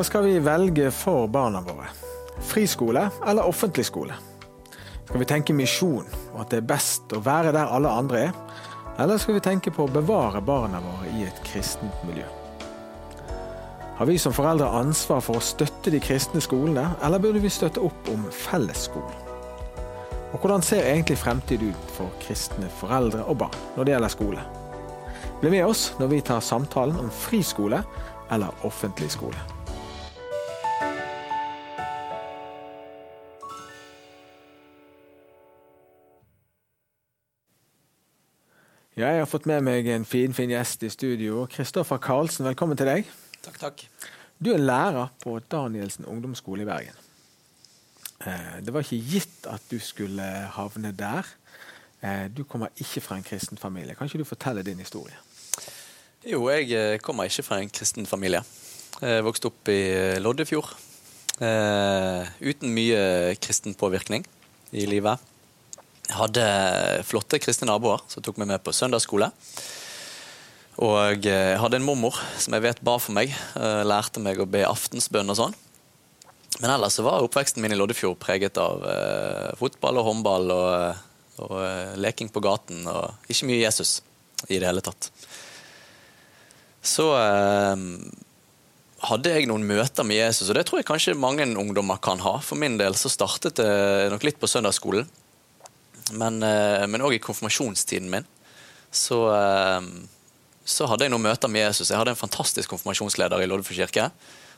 Hva skal vi velge for barna våre? Friskole eller offentlig skole? Skal vi tenke misjon og at det er best å være der alle andre er? Eller skal vi tenke på å bevare barna våre i et kristent miljø? Har vi som foreldre ansvar for å støtte de kristne skolene, eller burde vi støtte opp om fellesskolen? Og hvordan ser egentlig fremtid ut for kristne foreldre og barn når det gjelder skole? Bli med oss når vi tar samtalen om friskole eller offentlig skole. Ja, jeg har fått med meg en finfin fin gjest i studio. Kristoffer Karlsen, velkommen til deg. Takk, takk. Du er lærer på Danielsen ungdomsskole i Bergen. Eh, det var ikke gitt at du skulle havne der. Eh, du kommer ikke fra en kristen familie. Kan ikke du fortelle din historie? Jo, jeg eh, kommer ikke fra en kristen familie. Jeg vokste opp i Loddefjord. Uten mye kristen påvirkning i livet. Hadde flotte kristne naboer som tok meg med på søndagsskole. Og jeg hadde en mormor som jeg vet ba for meg. Eh, lærte meg å be aftensbønn og sånn. Men ellers så var oppveksten min i Loddefjord preget av eh, fotball og håndball og, og eh, leking på gaten og ikke mye Jesus i det hele tatt. Så eh, hadde jeg noen møter med Jesus, og det tror jeg kanskje mange ungdommer kan ha. For min del så startet det nok litt på søndagsskolen. Men òg eh, i konfirmasjonstiden min så, eh, så, hadde jeg noen møter med Jesus. Jeg hadde en fantastisk konfirmasjonsleder i Loddefjord kirke.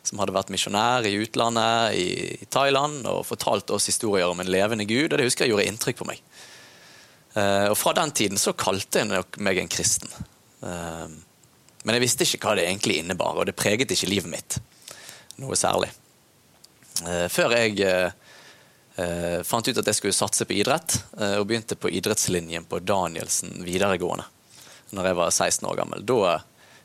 Som hadde vært misjonær i utlandet, i Thailand, og fortalt oss historier om en levende Gud. Og det husker jeg gjorde inntrykk på meg. Eh, og fra den tiden så kalte jeg nok meg en kristen. Men jeg visste ikke hva det egentlig innebar, og det preget ikke livet mitt noe særlig. Før jeg Uh, fant ut at jeg skulle satse på idrett, eh, og begynte på idrettslinjen på Danielsen videregående når jeg var 16 år gammel. Da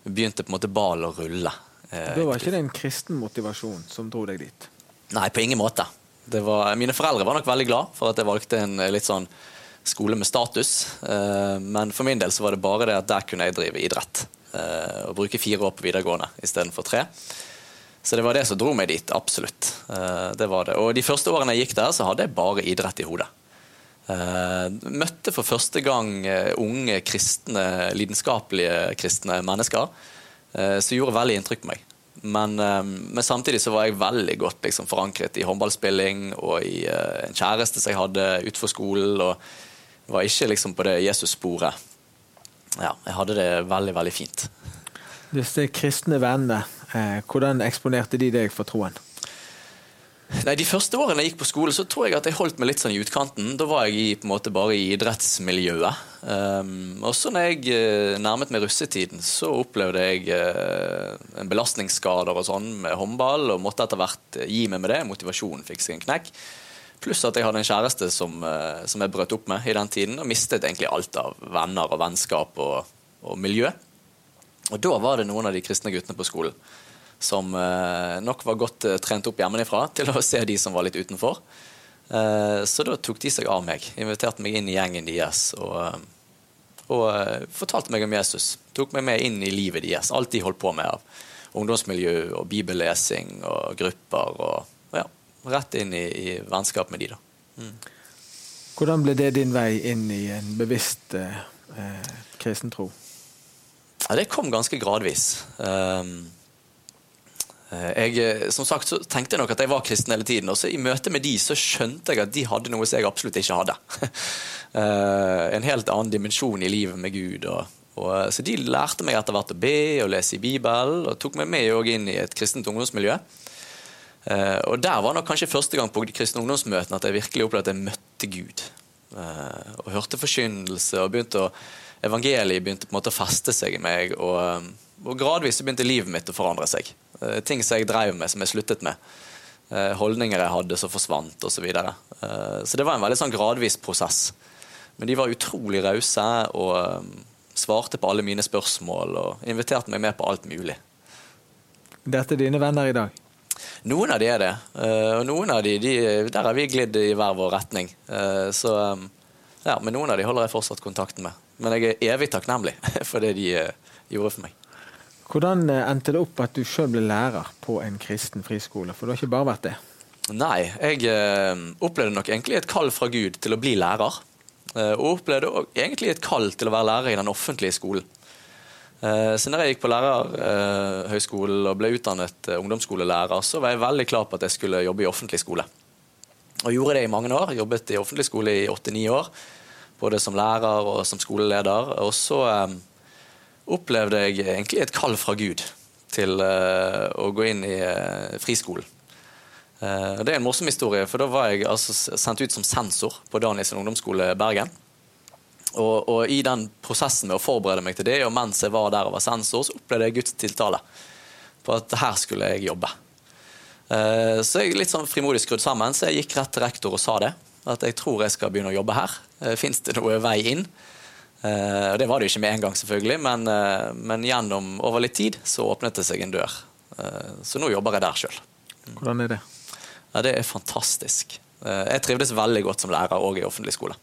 begynte på en måte ballen å rulle. Eh, da var ikke det en kristen motivasjon som dro deg dit? Nei, på ingen måte. Var, mine foreldre var nok veldig glad for at jeg valgte en litt sånn skole med status, men for min del så var det bare det at der kunne jeg drive idrett. og bruke fire år på videregående istedenfor tre. Så det var det som dro meg dit, absolutt. Eh, det var det. Og de første årene jeg gikk der, så hadde jeg bare idrett i hodet. Uh, møtte for første gang uh, unge kristne, lidenskapelige kristne mennesker som gjorde veldig inntrykk på meg. Men, men, samtidig så var jeg veldig godt liksom, forankret i håndballspilling og i en kjæreste som jeg hadde utenfor skolen. og Var ikke liksom på det Jesus-sporet. Ja, jeg hadde det veldig, veldig fint. Disse kristne vennene, Eh, hvordan eksponerte de deg for troen? Nei, De første årene jeg gikk på skole, så tror jeg at jeg holdt meg litt sånn i utkanten. Da var jeg i, på en måte bare i idrettsmiljøet. Um, og så når jeg uh, nærmet meg russetiden, så opplevde jeg uh, en belastningsskader og sånn med håndball, og måtte etter hvert gi meg med det. Motivasjonen fikk seg en knekk. Pluss at jeg hadde en kjæreste som, uh, som jeg brøt opp med i den tiden, og mistet egentlig alt av venner og vennskap og, og miljø. Og Da var det noen av de kristne guttene på skolen som eh, nok var godt eh, trent opp hjemmefra til å se de som var litt utenfor. Eh, så da tok de seg av meg. Inviterte meg inn i gjengen deres og, og fortalte meg om Jesus. Tok meg med inn i livet deres. Alt de holdt på med av ungdomsmiljø og bibellesing og grupper. Og ja, rett inn i, i vennskap med de, da. Mm. Hvordan ble det din vei inn i en bevisst eh, kristen tro? Ja, det kom ganske gradvis. Um, jeg, eh, som sagt så tenkte jeg nok at jeg var kristen hele tiden. Og så i møte med de så skjønte jeg at de hadde noe som jeg absolutt ikke hadde. uh, en helt annen dimensjon i livet med Gud. Og, og, så de lærte meg etter hvert å be og lese i Bibelen, og tok meg med inn i et kristent ungdomsmiljø. Og der var nok kanskje første gang på de kristne ungdomsmøtene at jeg virkelig opplevde at jeg møtte Gud. Og hørte forkynnelse og begynte å evangeliet begynte på en måte å feste seg i meg, og, og gradvis begynte livet mitt å forandre seg. Eh, ting som jeg drev med, som jeg sluttet med. Eh, holdninger jeg hadde som forsvant, osv. Så, videre. Eh, så det var en veldig sånn gradvis prosess. Men de var utrolig rause og svarte på alle mine spørsmål og inviterte meg med på alt mulig. Dette er dine venner i dag? Noen av de er det. Og noen av de, de der har vi glidd i hver vår retning. Så, ja, men noen av de holder jeg fortsatt kontakten med. Men jeg er evig takknemlig for det de gjorde for meg. Hvordan eh, endte det opp at du sjøl ble lærer på en kristen friskole? For du har ikke bare vært det? Nei, jeg eh, opplevde nok egentlig et kall fra Gud til å bli lærer. Eh, og opplevde egentlig et kall til å være lærer i den offentlige skolen. Siden jeg gikk på lærerhøgskolen eh, og ble utdannet ungdomsskolelærer, så var jeg veldig klar på at jeg skulle jobbe i offentlig skole. Og gjorde det i mange år. Jobbet i offentlig skole i åtte-ni år. Både som lærer og som skoleleder. Og så opplevde jeg egentlig et kall fra Gud til uh, å gå inn i uh, friskolen. Uh, det er en morsom historie, for da var jeg altså, sendt ut som sensor på Danielsen ungdomsskole Bergen. Og, og, i den prosessen med å forberede meg til det, og mens jeg var der og var sensor, så opplevde jeg Guds tiltale på at her skulle jeg jobbe. Så jeg litt sånn frimodig skrudd sammen, så jeg gikk rett til rektor og sa det. At jeg tror jeg skal begynne å jobbe her. Fins det noe vei inn? Uh, og Det var det jo ikke med en gang, selvfølgelig, men, uh, men, gjennom over litt tid så åpnet det seg en dør. Uh, så nå jobber jeg der sjøl. Hvordan er det? Ja, Det er fantastisk. jeg trivdes veldig godt som lærer òg i offentlig skole.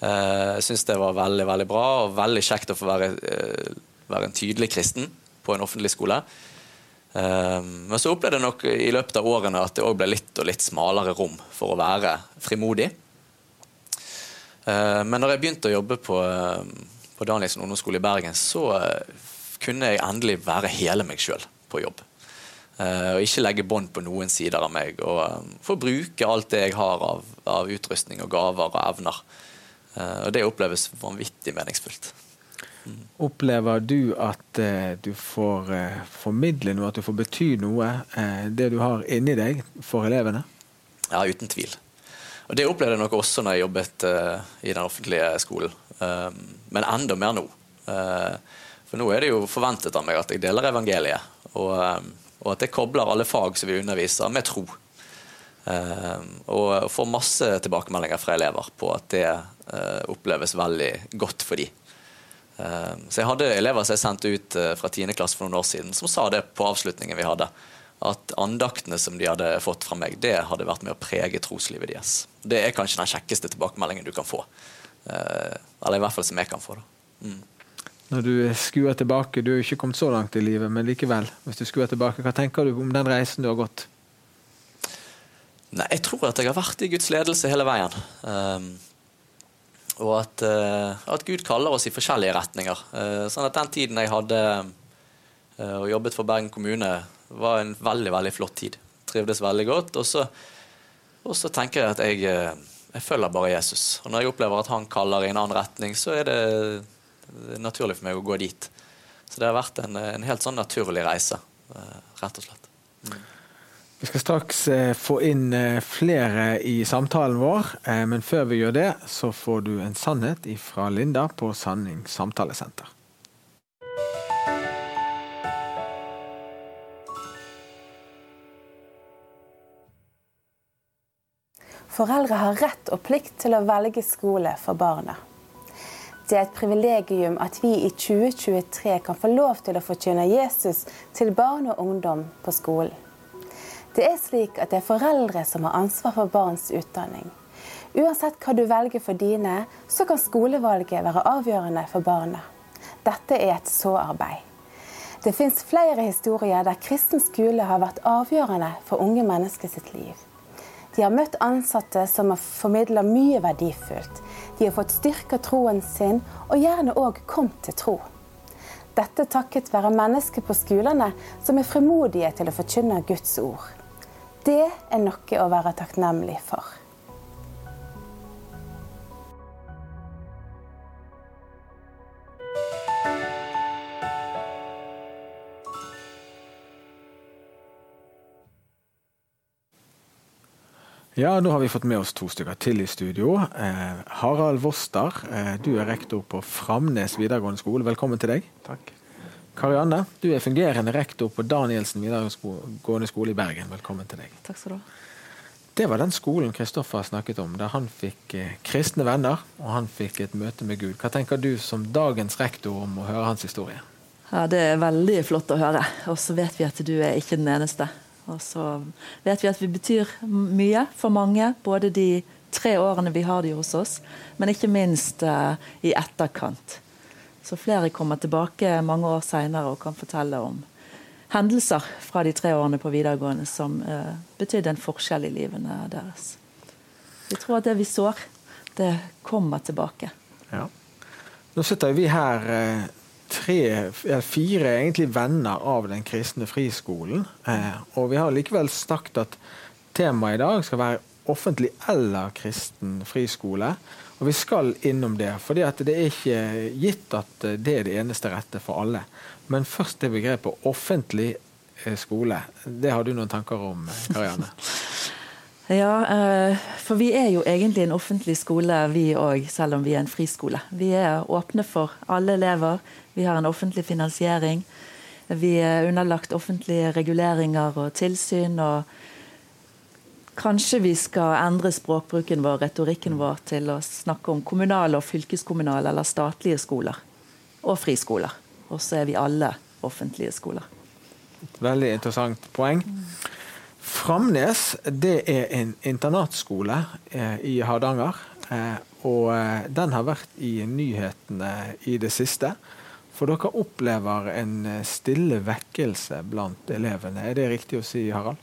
jeg syns det var veldig veldig bra og veldig kjekt å få være, være en tydelig kristen på en offentlig skole. men så opplevde jeg nok i løpet av årene at det òg ble litt og litt smalere rom for å være frimodig. Eh, men når jeg begynte å jobbe på, eh, på Danielsen ungdomsskole i Bergen, så eh, kunne jeg endelig være hele meg sjøl på jobb. Og ikke legge bånd på noen sider av meg. Og få bruke alt det jeg har av, av utrustning og gaver og evner. Og det oppleves vanvittig meningsfullt. Mm. Opplever du at du får formidle noe, at du får bety noe, det du har inni deg, for elevene? Ja, uten tvil. Og Det opplevde jeg nok også når jeg jobbet uh, i den offentlige skolen, um, men enda mer nå. Uh, for nå er det jo forventet av meg at jeg deler evangeliet, og, og at jeg kobler alle fag som vi underviser, med tro. og får masse tilbakemeldinger fra elever på at det oppleves veldig godt for dem. Så jeg hadde elever som jeg sendte ut fra 10. klasse for noen år siden, som sa det på avslutningen vi hadde at andaktene som de hadde fått fra meg, det hadde vært med å prege troslivet deres. Det er kanskje den kjekkeste tilbakemeldingen du kan få. Eh, eller i hvert fall som jeg kan få. Mm. Når du skuer tilbake, du er jo ikke kommet så langt i livet, men likevel, hvis du skuer tilbake, hva tenker du om den reisen du har gått? Nei, Jeg tror at jeg har vært i Guds ledelse hele veien. Um, og at, uh, at, Gud kaller oss i forskjellige retninger. Uh, sånn at den tiden jeg hadde uh, og jobbet for Bergen kommune, var en veldig, veldig flott tid. Trivdes veldig godt. Og så, og så tenker jeg at jeg, eh, jeg, følger bare Jesus. Og når jeg opplever at han kaller i en annen retning, så er det, naturlig for meg å gå dit. Så det har vært en, en helt sånn naturlig reise, eh, rett og slett. Mm. Vi skal straks eh, få inn flere i samtalen vår, men før vi gjør det, så får du en sannhet fra Linda på Sanning samtalesenter. Foreldre har rett og plikt til å velge skole for barna. Det er et privilegium at vi i 2023 kan få lov til å forkynne Jesus til barn og ungdom på skolen. Det er slik at det er foreldre som har ansvar for barns utdanning. Uansett hva du velger for dine, så kan skolevalget være avgjørende for barna. Dette er et så-arbeid. Det fins flere historier der kristen skole har vært avgjørende for unge mennesker sitt liv. De har møtt ansatte som har formidla mye verdifullt. De har fått styrka troen sin, og gjerne òg kommet til tro. Dette takket være mennesker på skolene som er frimodige til å forkynne Guds ord. Det er noe å være takknemlig for. Ja, nå har vi fått med oss to stykker til i studio. Eh, Harald Voster, eh, du er rektor på Framnes videregående skole. Velkommen til deg. Takk. Karianne, du er fungerende rektor på Danielsen videregående skole i Bergen. Velkommen til deg. Takk skal du ha. Det var den skolen Kristoffer snakket om, der han fikk eh, kristne venner og han fikk et møte med Gud. Hva tenker du som dagens rektor om å høre hans historie? Ja, Det er veldig flott å høre. Og så vet vi at du er ikke den eneste. Og så vet vi at vi betyr mye for mange, både de tre årene vi har de hos oss, men ikke minst uh, i etterkant. Så flere kommer tilbake mange år seinere og kan fortelle om hendelser fra de tre årene på videregående som eh, betydde en forskjell i livene deres. Vi tror at det vi sår, det kommer tilbake. Ja. Nå sitter vi her eh, tre, fire egentlig venner av den kristne friskolen. Eh, og vi har likevel sagt at temaet i dag skal være offentlig eller kristen friskole. Og vi skal innom det, for det er ikke gitt at det er det eneste rette for alle. Men først det begrepet offentlig eh, skole. Det har du noen tanker om, Karianne? ja, eh, for vi er jo egentlig en offentlig skole vi òg, selv om vi er en friskole. Vi er åpne for alle elever. Vi har en offentlig finansiering. Vi er underlagt offentlige reguleringer og tilsyn. og Kanskje vi skal endre språkbruken vår, retorikken vår, til å snakke om kommunale og fylkeskommunale eller statlige skoler. Og friskoler. Og så er vi alle offentlige skoler. Veldig interessant poeng. Framnes det er en internatskole eh, i Hardanger. Eh, og eh, den har vært i nyhetene i det siste. For dere opplever en stille vekkelse blant elevene. Er det riktig å si, Harald?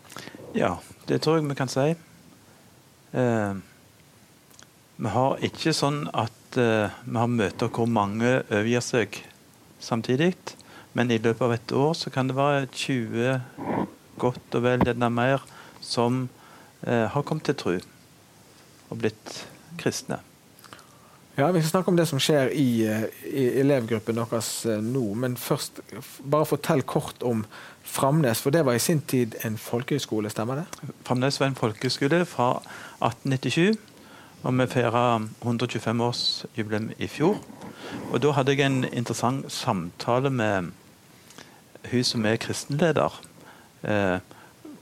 Ja, det tror jeg vi kan si. Eh, vi har ikke sånn at eh, vi har møter hvor mange overgir seg samtidig. Men i løpet av et år så kan det være 20, godt og vel enda mer, som eh, har kommet til tro og blitt kristne. Ja, Vi skal snakke om det som skjer i, eh, i elevgruppen deres eh, nå. Men først, bare fortell kort om Framnes, for det var i sin tid en folkehøyskole, stemmer det? Framnes var en folkehøyskole fra 1897. Og vi feira 125-årsjubileum i fjor. Og da hadde jeg en interessant samtale med hun som er kristenleder. Eh,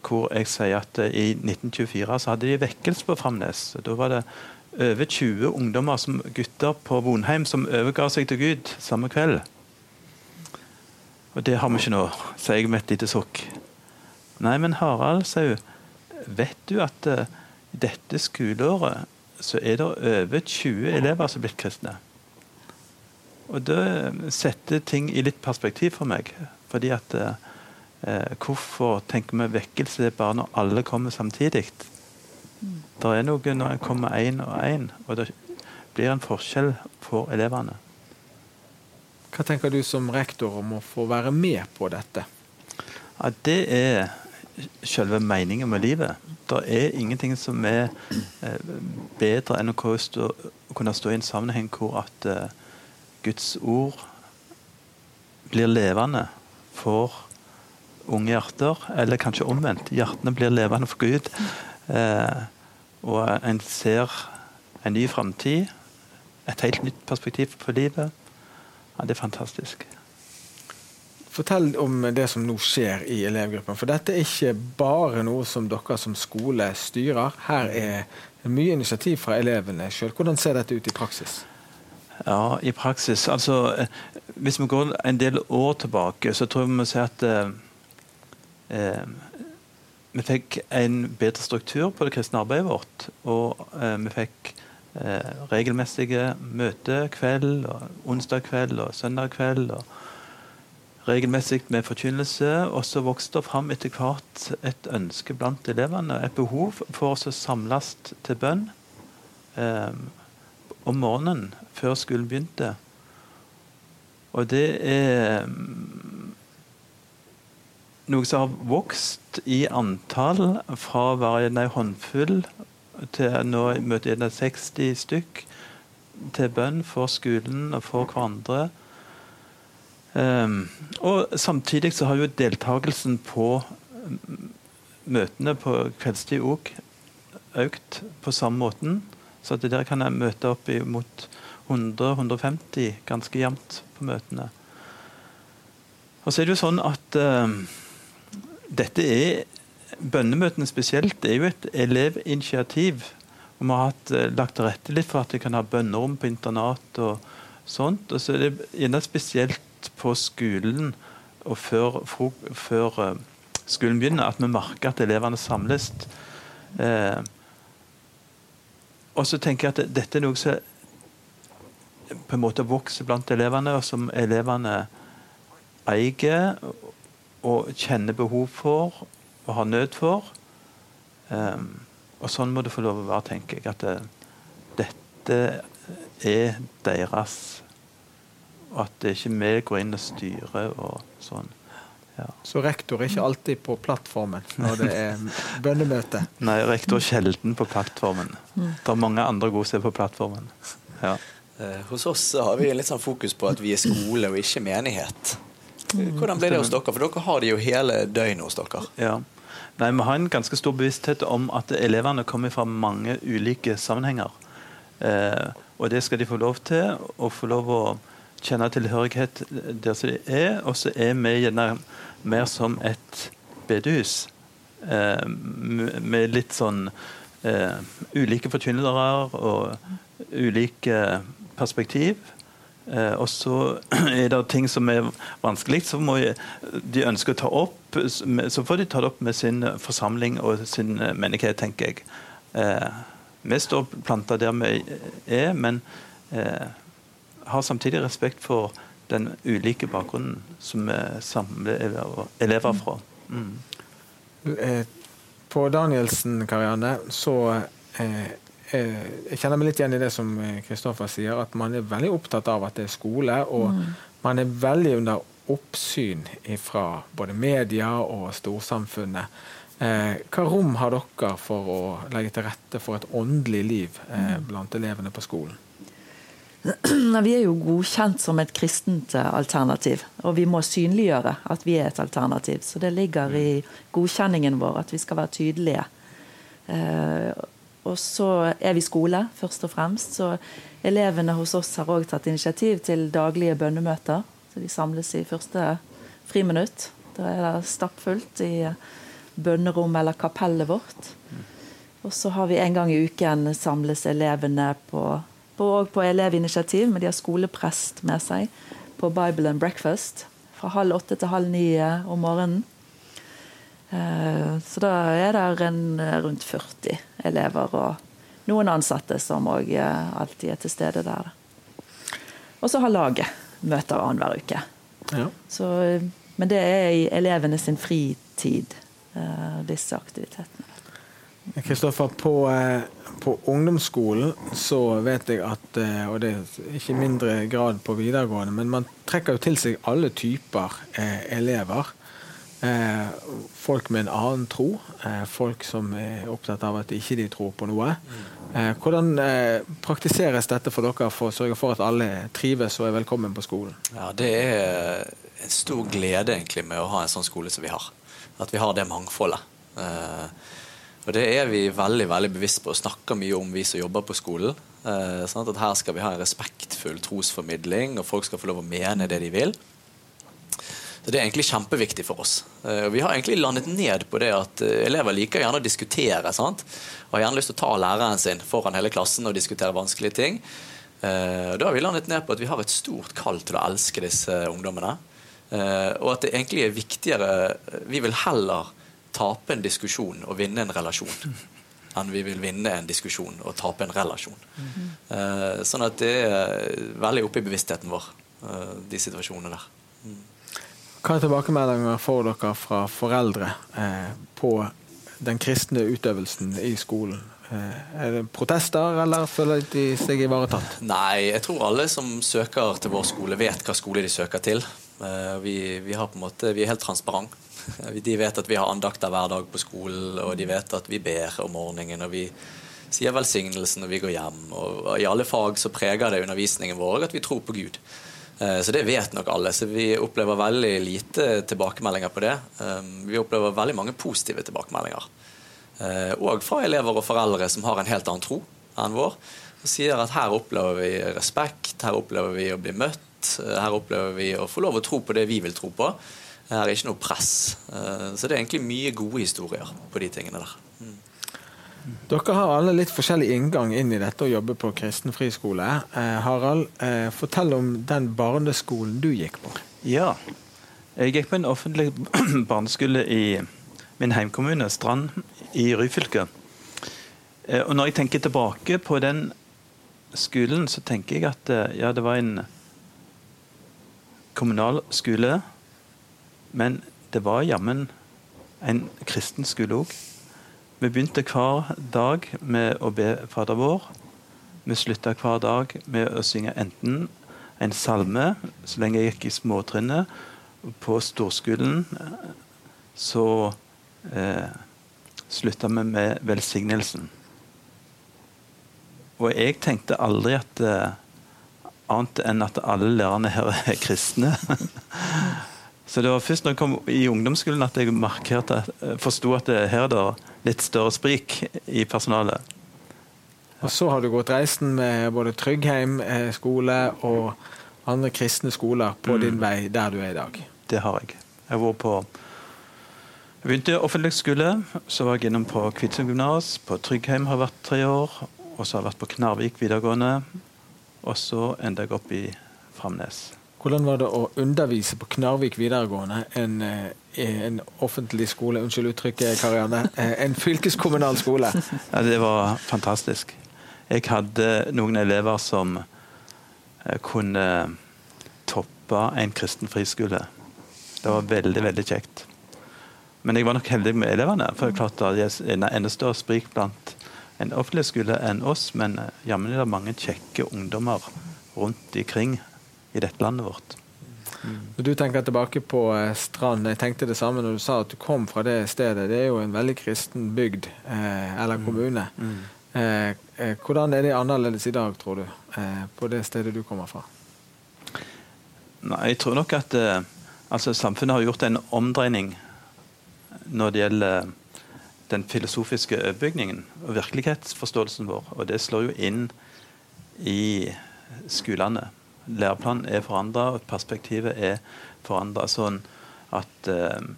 hvor jeg sier at eh, i 1924 så hadde de vekkelse på Framnes. Da var det over 20 ungdommer som gutter på Vonheim som overga seg til Gud samme kveld. Og det har vi ikke nå, sier jeg med et lite sukk. Nei, men Harald, sier hun, vet du at uh, dette skoleåret så er det over 20 elever som er blitt kristne? Og det setter ting i litt perspektiv for meg. Fordi at uh, Hvorfor tenker vi vekkelse bare når alle kommer samtidig? Det er noe når en kommer én og én, og det blir en forskjell for elevene. Hva tenker du som rektor om å få være med på dette? Ja, det er selve meningen med livet. Det er ingenting som er eh, bedre enn å, kunne stå i en sammenheng hvor at uh, Guds ord blir levende for unge hjerter. Eller kanskje omvendt. Hjertene blir levende for Gud. Eh, og en ser en ny framtid. Et helt nytt perspektiv på livet. Ja, det er fantastisk. Fortell om det som nå skjer i elevgruppen. For dette er ikke bare noe som dere som skole styrer. Her er mye initiativ fra elevene sjøl. Hvordan ser dette ut i praksis? Ja, i praksis Altså, hvis vi går en del år tilbake, så tror jeg vi må si at eh, vi fikk en bedre struktur på det kristne arbeidet vårt. Og eh, vi fikk eh, regelmessige møter kveld, og onsdag kveld og søndag kveld. og Regelmessig med forkynnelse. Og så vokste det fram etter hvert et ønske blant elevene. Et behov for å samles til bønn eh, om morgenen før skolen begynte. Og det er noe som har vokst i antall fra å være en håndfull til nå møter jeg 60 stykk til bønn for skolen og for hverandre. Um, og Samtidig så har jo deltakelsen på møtene på kveldstid òg økt på samme måten. Så at der kan jeg møte opp mot 100-150 ganske jevnt på møtene. Og så er det jo sånn at uh, dette er Bønnemøtene spesielt er jo et elevinitiativ. Og vi har hatt, eh, lagt til rette litt for at vi kan ha bønnerom på internat og sånt. Og så er det gjerne spesielt på skolen og før, før uh, skolen begynner, at vi merker at elevene samles. Eh, og så tenker jeg at dette er noe som på en måte vokser blant elevene, og som elevene eier og kjenner behov for og har nød for. Um, og sånn må det få lov å være, tenker jeg. At det, dette er deres. Og at det ikke vi går inn og styrer og sånn. Ja. Så rektor er ikke alltid på plattformen når det er bønnemøte? Nei, rektor er sjelden på plattformen. Det er mange andre gode som er på plattformen. Ja. Eh, hos oss har vi litt sånn fokus på at vi er skole og ikke menighet. Hvordan blir det hos dere? For dere har det jo hele døgnet hos dere. Ja. Nei, Vi har en ganske stor bevissthet om at elevene kommer fra mange ulike sammenhenger. Eh, og det skal de få lov til, og få lov å kjenne tilhørighet der som de er. Og så er vi gjerne mer som et bedehus. Eh, med litt sånn eh, ulike forkynnere og ulike perspektiv. Eh, og så er det ting som er vanskelig, så må de ønske å ta opp. Så får de ta det opp med sin forsamling og sin menighet, tenker jeg. Eh, vi står planta der vi er, men eh, har samtidig respekt for den ulike bakgrunnen som vi samler elever, fra. Mm. Eh, på Danielsen, Karianne, så eh, eh, jeg kjenner meg litt igjen i det som Kristoffer sier, at man er veldig opptatt av at det er skole, og mm. man er veldig under oppsyn fra både media og storsamfunnet. Eh, hva rom har dere for å legge til rette for et åndelig liv eh, mm. blant elevene på skolen? Vi er jo godkjent som et kristent eh, alternativ, og vi må synliggjøre at vi er et alternativ. Så det ligger i godkjenningen vår at vi skal være tydelige. Eh, og så er vi skole, først og fremst. Så elevene hos oss har òg tatt initiativ til daglige bønnemøter. Så de samles i første friminutt. Da er det stappfullt i bønnerommet eller kapellet vårt. Og så har vi en gang i uken samles elevene på på, på elevinitiativ, men de har skoleprest med seg på Bible and Breakfast fra halv åtte til halv ni om morgenen. Eh, så da er det eh, rundt 40 elever og noen ansatte som òg alltid er til stede der. Og så har laget møter annenhver uke. Ja. Så, men det er i elevene sin fritid, disse aktivitetene. Kristoffer, på, på ungdomsskolen så vet jeg at, eh, og det er ikke mindre grad på videregående, men man trekker jo til seg alle typer eh, elever. Eh, folk med en annen tro. Eh, folk som er opptatt av at ikke de tror på noe. Eh, hvordan praktiseres dette for dere for å sørge for at alle trives og er velkommen på skolen? Ja, Det er en stor glede egentlig med å ha en sånn skole som vi har. At vi har det mangfoldet. Eh, og det er vi veldig veldig bevisst på og snakker mye om, vi som jobber på skolen. Eh, sånn at Her skal vi ha en respektfull trosformidling, og folk skal få lov å mene det de vil. Så Det er egentlig kjempeviktig for oss. Eh, vi har egentlig landet ned på det at eh, elever liker gjerne å diskutere. sant? Og har gjerne lyst til å ta læreren sin foran hele klassen og diskutere vanskelige ting. Eh, da har vi landet ned på at vi har et stort kall til å elske disse ungdommene. Og at det egentlig er viktigere Vi vil heller tape en diskusjon og vinne en relasjon enn vi vil vinne en diskusjon og tape en relasjon. Sånn at det er veldig oppe i bevisstheten vår, de situasjonene der. Mm. Hva er tilbakemeldinger får dere fra foreldre eh, på den kristne utøvelsen i skolen? Eh, er det protester, eller føler de seg ivaretatt? Nei, jeg tror alle som søker til vår skole, vet hva skole de søker til. Eh, vi, vi, måte, vi er helt transparent. De vet at vi har andakter hver dag på skolen, og de vet at vi ber om morgenen. og vi sier velsignelsen når vi går hjem. Og I alle fag så preger det undervisningen vår at vi tror på Gud. Eh, så det vet nok alle. Så vi opplever veldig lite tilbakemeldinger på det. Eh, vi opplever veldig mange positive tilbakemeldinger. Og eh, fra elever og foreldre som har en helt annen tro enn vår. Og sier at her opplever vi respekt, her opplever vi å bli møtt, her opplever vi å få lov å tro på det vi vil tro på. Her er ikke noe press. Eh, så det er egentlig mye gode historier på de tingene der. Dere har alle litt forskjellig inngang inn i dette å jobbe på kristen friskole. Eh, Harald, eh, fortell om den barneskolen du gikk på. Ja, jeg gikk på en offentlig barneskole i min heimkommune, Strand i Ryfylke. Eh, og når jeg tenker tilbake på den skolen så tenker jeg at eh, ja, det var en kommunal skole, men det var jammen en kristen skole òg. Vi begynte hver dag med å be Fader vår. Vi slutta hver dag med å synge enten en salme så lenge jeg gikk i småtrinnet. På storskolen så eh, slutta vi med velsignelsen. Og jeg tenkte aldri at eh, annet enn at alle lærerne her er kristne. Så det var først når jeg kom i ungdomsskolen at jeg markerte, eh, forsto at det her er litt større sprik i personalet. Og så har du gått reisen med både Tryggheim eh, skole og andre kristne skoler på din vei der du er i dag. Det har jeg. Jeg vært på jeg begynte i offentlig skole, så var jeg innom på Kvitsund gymnas. På Tryggheim har jeg vært tre år. Og så har jeg vært på Knarvik videregående. Og så enda jeg opp i Framnes. Hvordan var det å undervise på Knarvik videregående, en, eh, en offentlig skole, unnskyld uttrykket, Karianne, eh, en fylkeskommunal skole? Ja, det var fantastisk. Jeg hadde noen elever som eh, kunne toppe en kristen friskole. Det var veldig, veldig kjekt. Men jeg var nok heldig med elevene. For det er klart det er enda større sprik blant en offentlig skole enn oss, men eh, jammen er det mange kjekke ungdommer rundt ikring i dette landet vårt. Når du tenker tilbake på eh, Strand, jeg tenkte det samme når du sa at du kom fra det stedet. Det er jo en veldig kristen bygd, eh, eller kommune. Mm. eh, hvordan er det annerledes i dag, tror du, eh, på det stedet du kommer fra? Nei, jeg tror nok at eh, altså, samfunnet har gjort en omdreining når det gjelder den filosofiske overbygningen og virkelighetsforståelsen vår. Og det slår jo inn i skolene. Læreplanen er forandra, og perspektivet er forandra. Sånn at eh,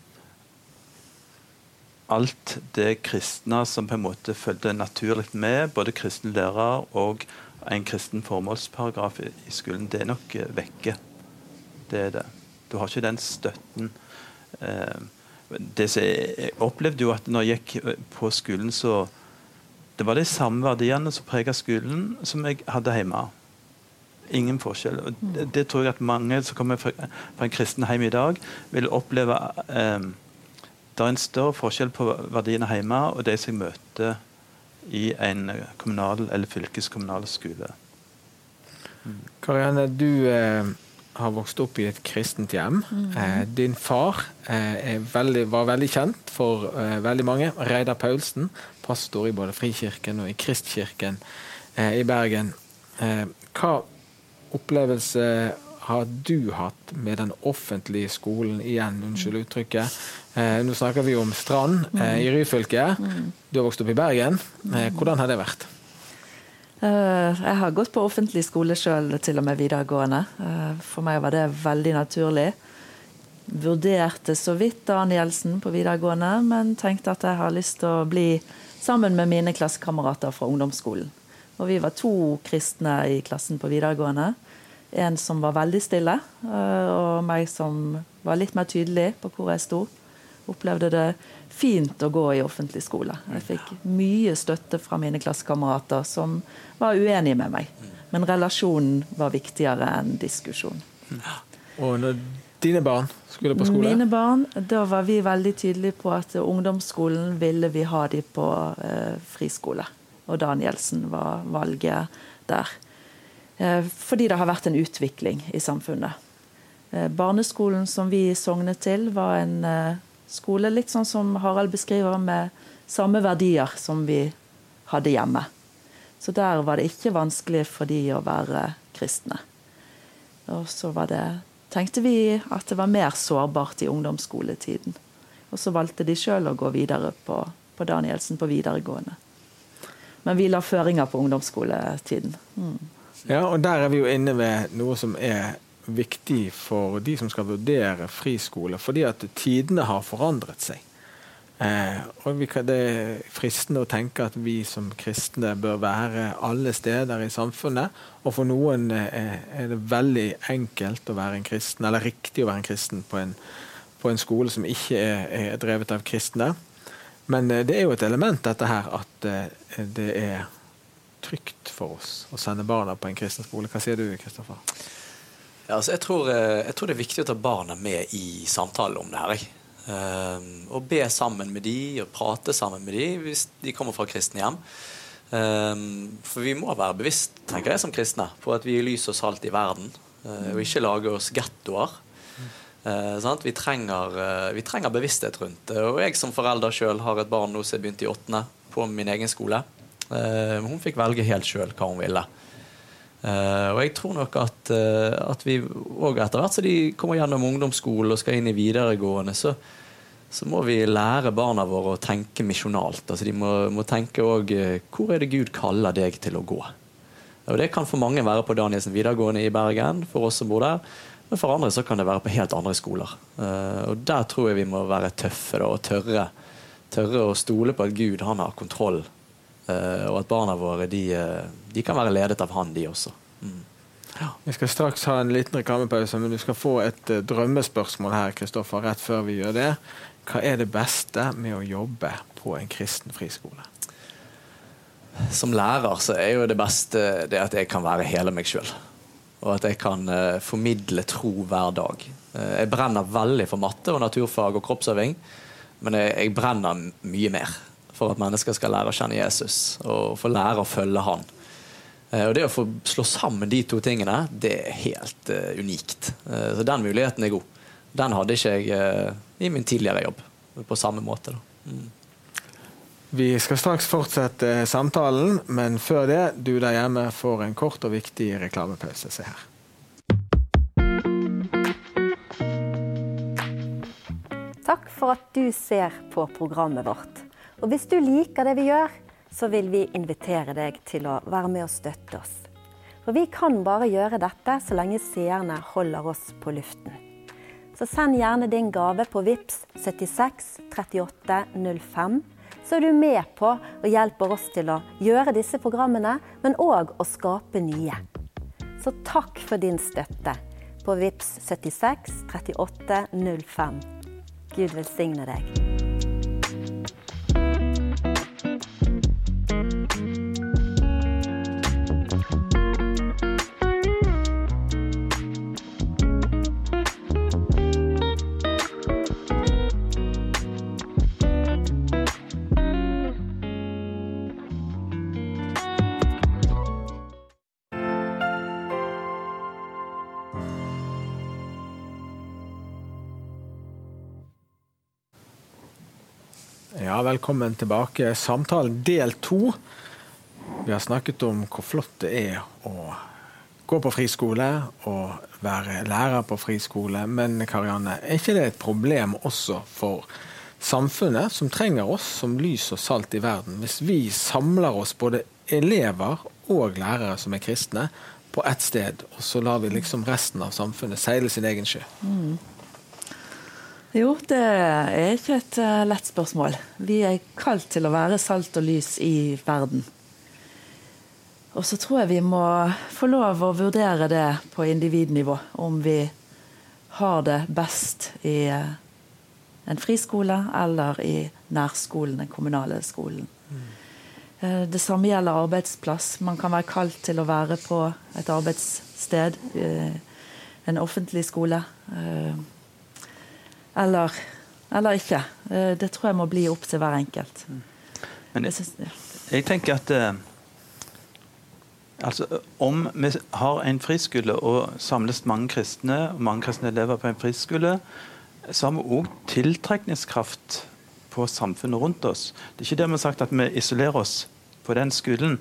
alt det kristne som på en måte fulgte naturlig med, både kristne lærere og en kristen formålsparagraf i, i skolen, det er nok eh, vekke. Det er det. Du har ikke den støtten. Eh, det jeg opplevde jo at når jeg gikk eh, på skolen, så Det var de samme verdiene som prega skolen, som jeg hadde hjemme. Ingen forskjell. Og det, det tror jeg at mange som kommer fra, fra en kristen hjem i dag, vil oppleve eh, Det er en større forskjell på verdiene hjemme og de som jeg møter i en kommunal eller fylkeskommunal skole. Karianne, du eh, har vokst opp i et kristent hjem. Eh, din far eh, er veldig, var veldig kjent for eh, veldig mange. Reidar Paulsen, pastor i både Frikirken og i Kristkirken eh, i Bergen. Eh, hva opplevelse har du hatt med den offentlige skolen igjen, unnskyld uttrykket? Eh, nå snakker vi om Strand eh, i Ryfylke. Du har vokst opp i Bergen. Eh, hvordan har det vært? Eh, Jeg har gått på offentlig skole sjøl, til og med videregående. Eh, For meg var det veldig naturlig. Vurderte så vidt Danielsen på videregående, men tenkte at jeg har lyst til å bli sammen med mine klassekamerater fra ungdomsskolen. Og vi var to kristne i klassen på videregående. En som var veldig stille, eh, og meg som var litt mer tydelig på hvor jeg sto. Opplevde det fint å gå i offentlig skole. Jeg fikk mye støtte fra mine klassekamerater som var uenige med meg. Men relasjonen var viktigere enn diskusjon. Og når dine barn skulle på skole? Mine barn, da var vi veldig tydelige på at ungdomsskolen ville vi ha de på eh, friskole. Og Danielsen var valget der. Eh, fordi det har vært en utvikling i samfunnet. Eh, barneskolen som vi sognet til, var en eh, skole litt sånn som Harald beskriver, med samme verdier som vi hadde hjemme. Så der var det ikke vanskelig for de å være kristne. Og så det, tenkte vi at det var mer sårbart i ungdomsskoletiden. Og så valgte de sjøl å gå videre på, på Danielsen på videregående. Men vi la føringer på ungdomsskoletiden. Mm. Ja, og der er vi jo inne ved noe som er viktig for de som skal vurdere friskole, fordi at tidene har forandret seg. Eh, og kan, Det er fristende å tenke at vi som kristne bør være alle steder i samfunnet. Og for noen eh, er det veldig enkelt å være en kristen, eller riktig å være en kristen på en, på en skole som ikke er, er drevet av kristne. Men eh, det er jo et element, dette her, at eh, det er trygt for oss å sende barna på en kristen skole? Hva sier du, Kristoffer? Ja, altså jeg, tror, eh, jeg, tror, det er viktig å ta barna med i samtalen om det her. Um, og be sammen med de, og prate sammen med de hvis de kommer fra kristne hjem. Um, for vi må være bevisst, tenker jeg som kristne, på at vi er lys og salt i verden. Uh, og ikke lage oss gettoer. Vi trenger, vi, trenger, bevissthet rundt det. Og jeg som forelder sjøl har et barn nå som har begynt i åttende på min egen skole. hun fikk velge helt sjøl hva hun ville. Uh, og jeg tror nok at, uh, at vi òg etter hvert som de kommer gjennom ungdomsskolen og skal inn i videregående, så, så må vi lære barna våre å tenke misjonalt. Altså de må, må tenke òg uh, hvor er det Gud kaller deg til å gå? Og Det kan for mange være på Danielsen videregående i Bergen, for oss som bor der. Men for andre så kan det være på helt andre skoler. og Der tror jeg vi må være tøffe da, og tørre, tørre å stole på at Gud han har kontroll Uh, og at barna våre de, uh, de, kan være ledet av han, de også. Mm. Ja. Vi skal straks ha en liten reklamepause, men du skal få et uh, drømmespørsmål her, Kristoffer, rett før vi gjør det. Hva er det beste med å jobbe på en kristen friskole? Som lærer så er jo det beste det at jeg kan være hele meg sjøl. Og at jeg kan formidle tro hver dag. jeg brenner veldig for matte og naturfag og kroppsøving, men jeg, jeg brenner mye mer for at mennesker skal lære å kjenne Jesus og få lære å følge han. Eh, og Det å få slå sammen de to tingene, det er helt uh, unikt. Uh, så Den muligheten er god. Den hadde ikke jeg uh, i min tidligere jobb på samme måte. Mm. Vi skal straks fortsette samtalen, men før det, du der hjemme får en kort og viktig reklamepause. Se her. Takk for at du ser på programmet vårt. Og hvis du liker det vi gjør, så vil vi invitere deg til å være med og støtte oss. For vi kan bare gjøre dette så lenge seerne holder oss på luften. Så send gjerne din gave på VIPS 76 38 05. Så er du med på og hjelper oss til å gjøre disse programmene, men òg å skape nye. Så takk for din støtte på VIPS 76 38 05. Gud velsigne deg. Velkommen tilbake. Samtalen del to. Vi har snakket om hvor flott det er å gå på friskole og være lærer på friskole. Men Karianne, er ikke det et problem også for samfunnet, som trenger oss som lys og salt i verden, hvis vi samler oss både elever og lærere som er kristne, på ett sted, og så lar vi liksom resten av samfunnet seile sin egen sjø? Mm. Jo, det er ikke et uh, lett spørsmål. Vi er kalt til å være salt og lys i verden. Og så tror jeg vi må få lov å vurdere det på individnivå. Om vi har det best i uh, en friskole eller i nærskolen, den kommunale skolen. Uh, det samme gjelder arbeidsplass. Man kan være kalt til å være på et arbeidssted. en offentlig skole. Eller, eller ikke. Eh, det tror jeg må bli opp til hver enkelt. Men jeg, jeg tenker at eh, altså, Om vi har en friskole og samles mange kristne, og mange kristne elever på en friskole, så har vi òg tiltrekningskraft på samfunnet rundt oss. Det er ikke det vi har sagt at vi isolerer oss på den skolen.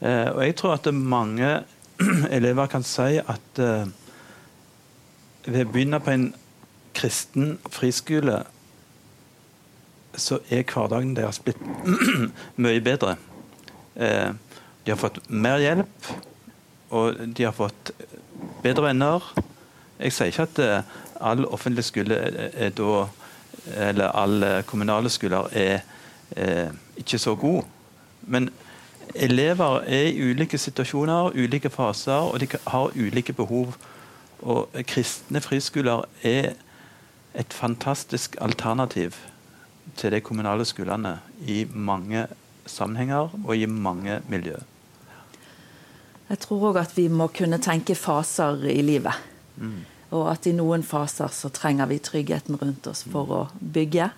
Eh, og jeg tror at mange elever kan si at eh, ved å begynne på en kristen friskole så er hverdagen deres blitt mye bedre. Eh, de har fått mer hjelp, og de har fått bedre venner. Jeg sier ikke at eh, all offentlig skole er, er da eller alle kommunale skoler er eh, ikke så gode. Men elever er i ulike situasjoner, ulike faser, og de har ulike behov. Og kristne friskoler er et fantastisk alternativ til de kommunale skolene i mange sammenhenger og i mange miljø. Jeg tror òg at vi må kunne tenke faser i livet. Mm. Og at i noen faser så trenger vi tryggheten rundt oss for å bygge.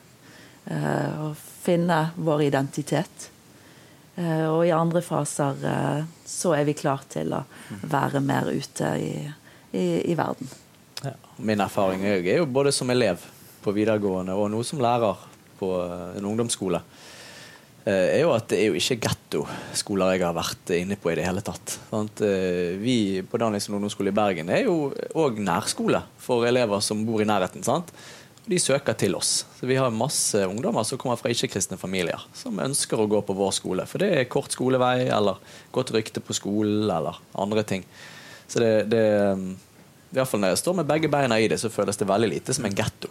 Eh, og finne vår identitet. Eh, og i andre faser eh, så er vi klar til å være mer ute i, i, i verden. Ja. Min erfaring er jo både som elev på videregående og nå som lærer på en ungdomsskole er jo at det er jo ikke gettoskoler jeg har vært inne på i det hele tatt. Vi på Danielsen ungdomsskole i Bergen er jo òg nærskole for elever som bor i nærheten. sant? De søker til oss. Så Vi har masse ungdommer som kommer fra ikke-kristne familier, som ønsker å gå på vår skole. For det er kort skolevei, eller godt rykte på skolen, eller andre ting. Så det, det i hvert fall Når jeg står med begge beina i det, så føles det veldig lite som en getto.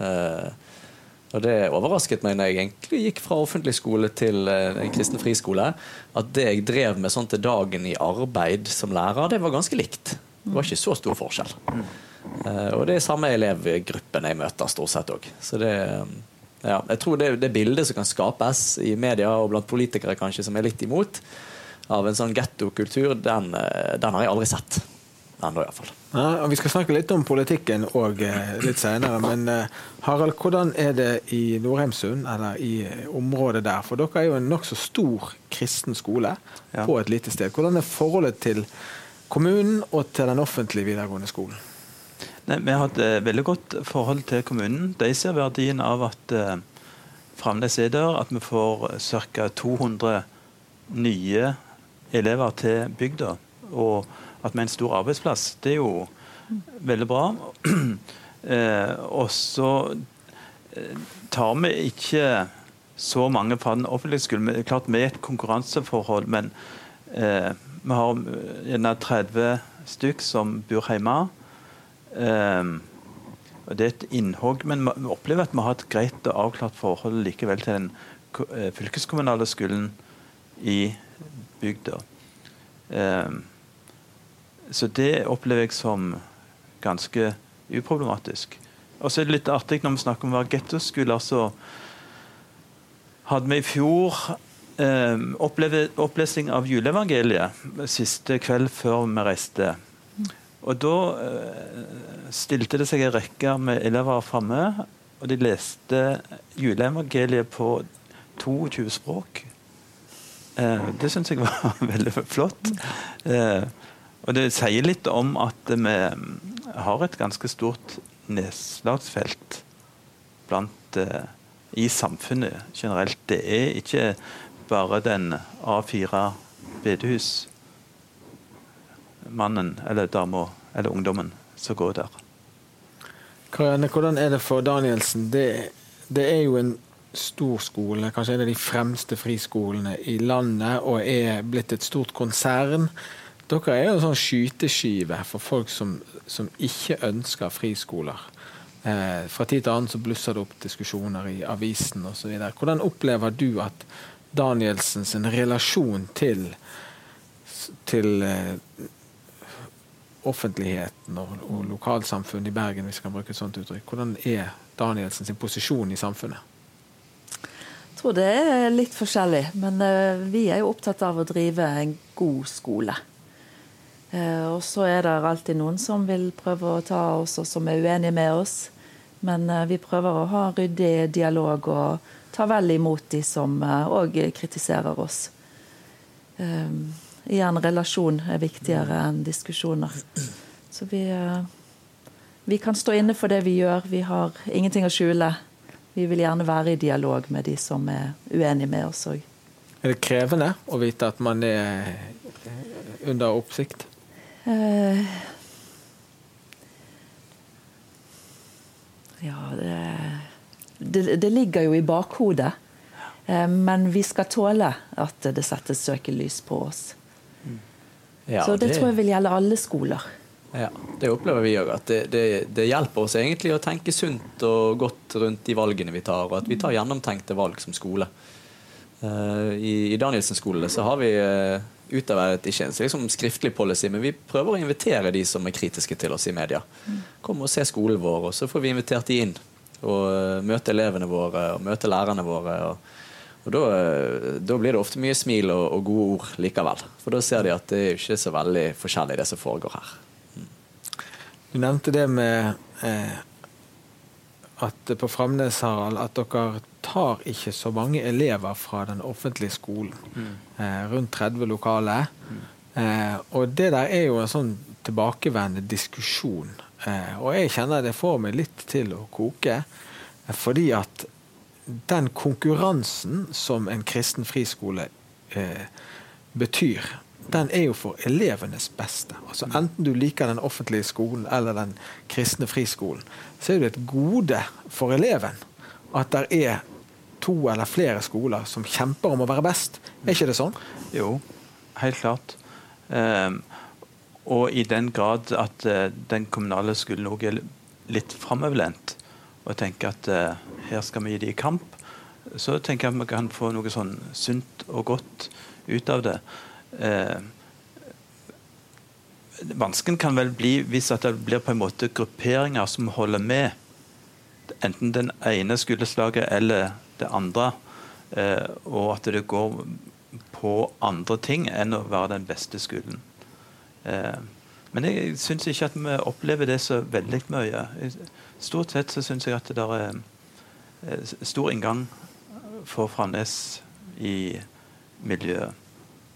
Uh, og det overrasket meg når jeg egentlig gikk fra offentlig skole til uh, en kristen friskole, at det jeg drev med sånn til dagen i arbeid som lærer, det var ganske likt. Det var ikke så stor forskjell. Uh, og det er samme elevgruppen jeg møter stort sett òg. Så ja, jeg tror det, det bildet som kan skapes i media og blant politikere kanskje som er litt imot, av en sånn gettokultur, den, eh, den har jeg aldri sett. Ennå, iallfall. Ja, vi skal snakke litt om politikken òg eh, litt senere. Men uh, Harald, hvordan er det i Nordheimsund, eller i området der? For dere er jo en nokså stor kristen skole ja. på et lite sted. Hvordan er forholdet til kommunen og til den offentlige videregående skolen? Nei, vi har et uh, veldig godt forhold til kommunen. De ser verdien av at uh, fremdeles er der, at vi får ca. 200 nye elever til bygda. Og at vi er en stor arbeidsplass. Det er jo veldig bra. Eh, og så eh, tar vi ikke så mange fra den offentlige skolen. Klart Vi er et konkurranseforhold, men eh, vi har gjerne 30 stykk som bor hjemme. Og Det er et innhogg, men vi opplever at vi har et greit og avklart forhold likevel til den fylkeskommunale skolen i bygda. Um, så det opplever jeg som ganske uproblematisk. Og så er det litt artig når vi snakker om å være gettoskole. så hadde vi i fjor eh, opplesing av juleevangeliet siste kveld før vi reiste. Og da eh, stilte det seg en rekke med elever framme, og de leste juleevangeliet på 22 språk. Eh, det syns jeg var veldig flott. Eh, og det sier litt om at vi har et ganske stort nedslagsfelt blant, uh, i samfunnet generelt. Det er ikke bare den A4 bedehusmannen eller dama eller ungdommen som går der. Karianne, hvordan er det for Danielsen? Det, det, er jo en stor skole, kanskje en av de fremste friskolene i landet, og er blitt et stort konsern. Dere er jo en sånn skyteskive for folk som, som ikke ønsker friskoler. Eh, fra tid til annen så blusser det opp diskusjoner i avisen osv. Hvordan opplever du at Danielsens relasjon til, til eh, offentligheten og, og lokalsamfunnet i Bergen, hvis vi kan bruke et sånt uttrykk. Hvordan er Danielsens posisjon i samfunnet? Jeg tror det er litt forskjellig, men uh, vi er jo opptatt av å drive en god skole. Uh, og så er det alltid noen som vil prøve å ta oss, og som er uenige med oss. Men uh, vi prøver å ha ryddig dialog og ta vel imot de som òg kritiserer oss. Igjen, relasjon er viktigere enn diskusjoner. Så vi, eh, vi kan stå inne for det vi gjør. Vi har ingenting å skjule. Vi vil gjerne være i dialog med de som er uenige med oss òg. Er det krevende å vite at man er under oppsikt? Uh, ja, det, det, det ligger jo i bakhodet. Uh, men vi skal tåle at det settes søkelys på oss. Ja, så det, det, tror jeg vil gjelde alle skoler. Ja, Det opplever vi òg. At det, hjelper oss egentlig å tenke sunt og godt rundt de valgene vi tar, og at vi tar gjennomtenkte valg som skole. Uh, I, i Danielsen skole så har vi utarbeidet ikke en liksom, skriftlig policy, men vi prøver å invitere de som er kritiske til oss i media. Kom og se skolen vår, og så får vi invitert de inn. Og uh, møte elevene våre og møte lærerne våre. og Og da, eh, da, blir det ofte mye smil og, og, gode ord likevel. For da ser de at det er ikke så veldig forskjellig, det som foregår her. Mm. Du nevnte det med eh, at på Framnes, Harald, at dere tar ikke så mange elever fra den offentlige skolen. Mm. Eh, rundt 30 lokale. Mm. Eh, og det der er jo en sånn tilbakevendende diskusjon. Eh, og jeg kjenner det får meg litt til å koke. Fordi at den konkurransen som en kristen friskole eh, betyr, den er jo for elevenes beste. Altså Enten du liker den offentlige skolen eller den kristne friskolen, så er det et gode for eleven at det er to eller flere skoler som kjemper om å være best. Er ikke det sånn? Jo, helt klart. Um, og i den grad at uh, den kommunale skolen òg er litt framoverlent og tenker at uh, her skal vi gi dem kamp, så tenker jeg at vi kan få noe sånn sunt og godt ut av det. Eh, Vansken kan vel bli hvis det blir på en måte grupperinger som holder med enten den ene skoleslaget eller det andre, eh, og at det går på andre ting enn å være den beste skolen. Eh, men jeg syns ikke at vi opplever det så veldig mye. Stort sett så syns jeg at det er Eh, stor inngang for Framnes i miljøet.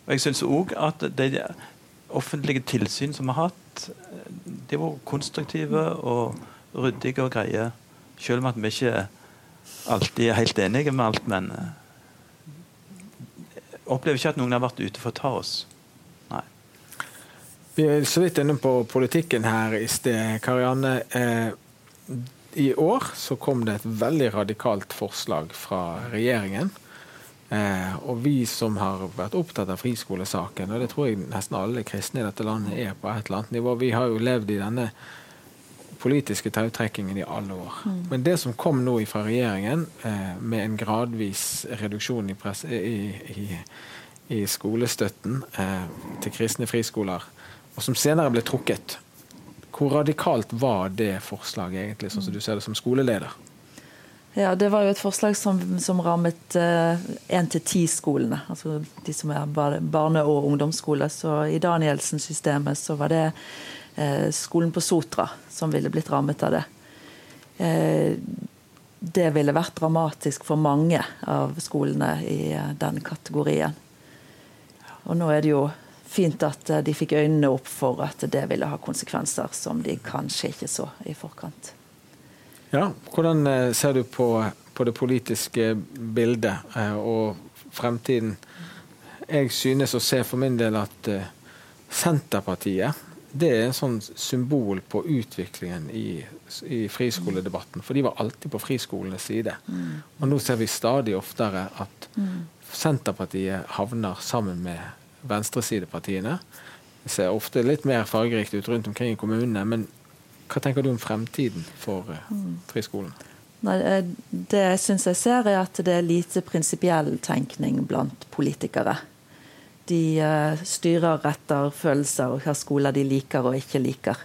Og Jeg syns òg at de offentlige tilsyn som vi har hatt, de var konstruktive og ryddige og greie. Selv om at vi ikke alltid er helt enige med alt, men jeg eh, opplever ikke at noen har vært ute for å ta oss. Nei. Vi er så vidt inne på politikken her i sted. Karianne, eh, i år så kom det et veldig radikalt forslag fra regjeringen. Eh, og vi som har vært opptatt av friskolesaken, og det tror jeg nesten alle kristne i dette landet er på et eller annet nivå, vi har jo levd i denne politiske tautrekkingen i alle år. Mm. Men det som kom nå fra regjeringen, eh, med en gradvis reduksjon i, press, i, i, i skolestøtten eh, til kristne friskoler, og som senere ble trukket hvor radikalt var det forslaget, egentlig, sånn som du ser det som skoleleder? Ja, Det var jo et forslag som, som rammet én til ti-skolene. Altså de som er barne- og ungdomsskole. Så i Danielsen-systemet så var det eh, skolen på Sotra som ville blitt rammet av det. Eh, det ville vært dramatisk for mange av skolene i eh, den kategorien. Og nå er det jo fint at eh, de fikk øynene opp for at det ville ha konsekvenser som de kanskje ikke så i forkant. Ja, Hvordan eh, ser du på, på det politiske bildet eh, og fremtiden? Jeg synes å se for min del at Senterpartiet det er en sånn symbol på utviklingen i, i friskoledebatten. For de var alltid på friskolenes side. Mm. Og nå ser vi stadig oftere at mm. Senterpartiet havner sammen med venstresidepartiene. Det ser ofte litt mer fargerikt ut rundt omkring i kommunene. Men hva tenker du om fremtiden for uh, friskolen? Nei, eh, det jeg syns jeg ser, er at det er lite prinsipiell tenkning blant politikere. De uh, styrer etter følelser og hvilke skoler de liker og ikke liker.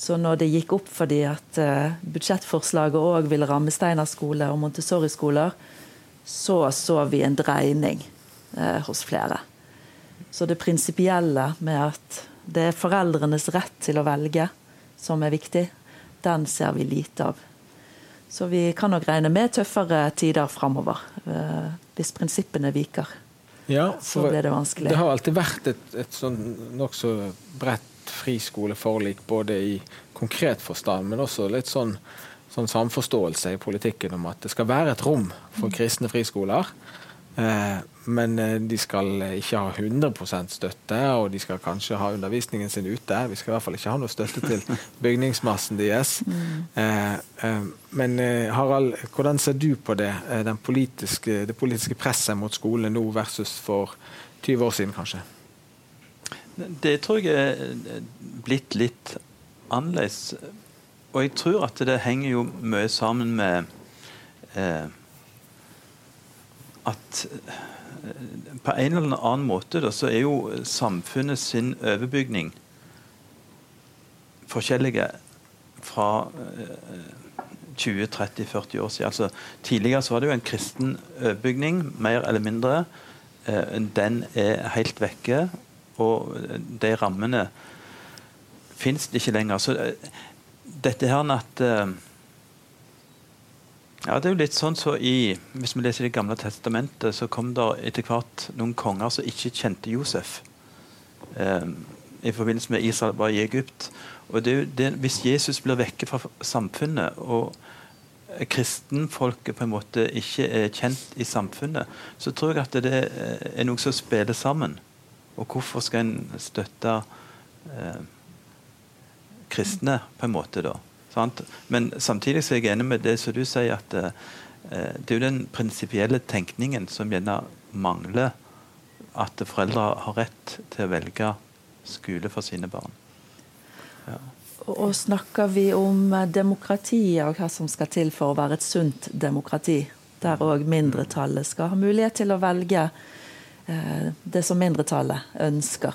Så når det gikk opp for de at uh, budsjettforslaget òg ville ramme Steinar skole og Montessori-skoler, så så vi en dreining hos flere. Så det prinsipielle med at det er foreldrenes rett til å velge som er viktig, den ser vi lite av. Så vi kan nok regne med tøffere tider framover. Eh, hvis prinsippene viker, ja, så blir det vanskelig. Det har alltid vært et, et sånn nokså bredt friskoleforlik, både i konkret forstand, men også litt sånn, sånn samforståelse i politikken om at det skal være et rom for kristne friskoler. Eh, men eh, de skal ikke ha 100% støtte, og de skal kanskje ha undervisningen sin ute. Vi skal i hvert fall ikke ha noe støtte til bygningsmassen deres. Mm. Men Harald, hvordan ser du på det, politiske, det politiske presset mot skolene nå versus for 20 år siden, kanskje? Det tror jeg er blitt litt annerledes. Og jeg tror at det henger jo mye sammen med eh, at eh, på en eller annen måte da, så er jo samfunnet sin overbygning forskjellige fra uh, 20-30-40 år siden. Altså, tidligere så var det jo en kristen overbygning, mer eller mindre. Den er helt vekke, og de rammene fins ikke lenger. Så dette her at ja, det er jo litt sånn så i, Hvis vi leser Det gamle testamentet, så kom det etter hvert noen konger som ikke kjente Josef. Eh, I forbindelse med Israel var i Egypt. Og det, det, Hvis Jesus blir vekke fra samfunnet, og kristenfolket på en måte ikke er kjent i samfunnet, så tror jeg at det er noe som spiller sammen. Og hvorfor skal en støtte eh, kristne, på en måte, da? Sant? Men samtidig så er jeg enig med det som du sier, at uh, det er jo den prinsipielle tenkningen som gjerne mangler. At foreldre har rett til å velge skole for sine barn. Ja. Og snakker vi om demokrati og hva som skal til for å være et sunt demokrati, der òg mindretallet skal ha mulighet til å velge eh, det som mindretallet ønsker.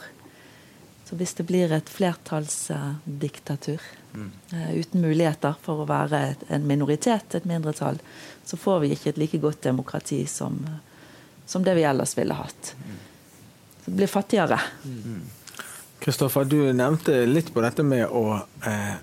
Så hvis det blir et flertallsdiktatur mm. uten muligheter for å være en minoritet, et mindretall, så får vi ikke et like godt demokrati som, som det vi ellers ville hatt. Mm. Så det blir fattigere. Kristoffer, mm. du nevnte litt på dette med å eh,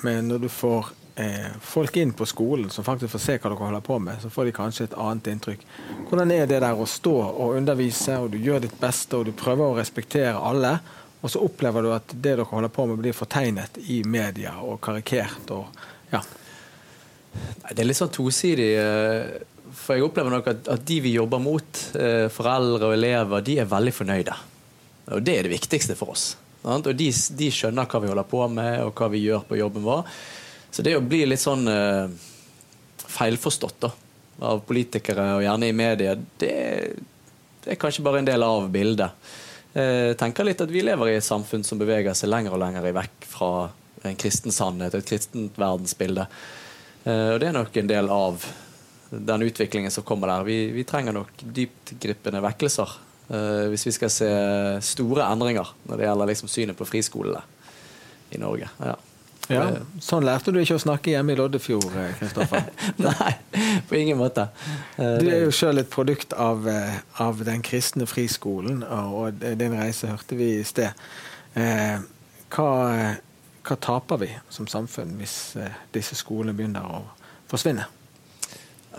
med Når du får eh, folk inn på skolen som faktisk får se hva dere holder på med, så får de kanskje et annet inntrykk. Hvordan er det der å stå og undervise, og du gjør ditt beste, og du prøver å respektere alle? Og så opplever du at det dere holder på med, blir fortegnet i media og karikert. Og, ja. Det er litt sånn tosidig. Eh, for jeg opplever nok at, at de vi jobber mot, eh, foreldre og elever, de er veldig fornøyde. Og det er det viktigste for oss. Og de, de, skjønner hva vi holder på med, og hva vi gjør på jobben vår. Så det å bli litt sånn uh, feilforstått da, av politikere, og gjerne i media, det, det er kanskje bare en del av bildet. Eh, tenker litt at vi lever i et samfunn som beveger seg lenger og lenger vekk fra en kristen sannhet et kristent verdensbilde. Eh, og det er nok en del av den utviklingen som kommer der. Vi, vi trenger nok dyptgripende vekkelser eh, hvis vi skal se store endringer når det gjelder liksom synet på friskolene i Norge. Ja. Ja, Sånn lærte du ikke å snakke hjemme i Loddefjord, Kristoffer? Nei, på ingen måte. Du er jo sjøl et produkt av, eh, av, den kristne friskolen, og din reise hørte vi i sted. Eh, hva, hva taper vi som samfunn hvis eh, disse skolene begynner å forsvinne?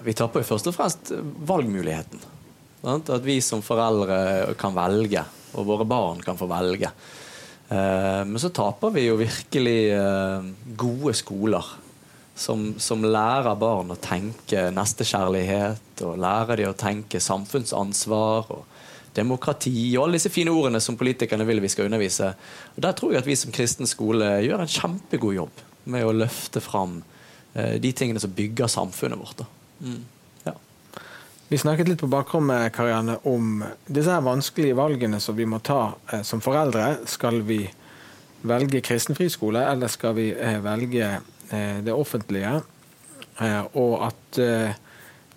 Vi taper jo først og fremst valgmuligheten. At vi som foreldre kan velge, og våre barn kan få velge. Eh, men så taper vi jo virkelig eh, gode skoler. Som, som lærer barn å tenke nestekjærlighet, og lærer de å tenke samfunnsansvar og demokrati og alle disse fine ordene som politikerne vil vi skal undervise. Og Der tror jeg at vi som kristen skole gjør en kjempegod jobb med å løfte fram eh, de tingene som bygger samfunnet vårt. Mm. Vi snakket litt på bakrommet Karianne, om disse her vanskelige valgene som vi må ta eh, som foreldre. Skal vi velge kristen friskole, eller skal vi eh, velge eh, det offentlige? Eh, og at eh,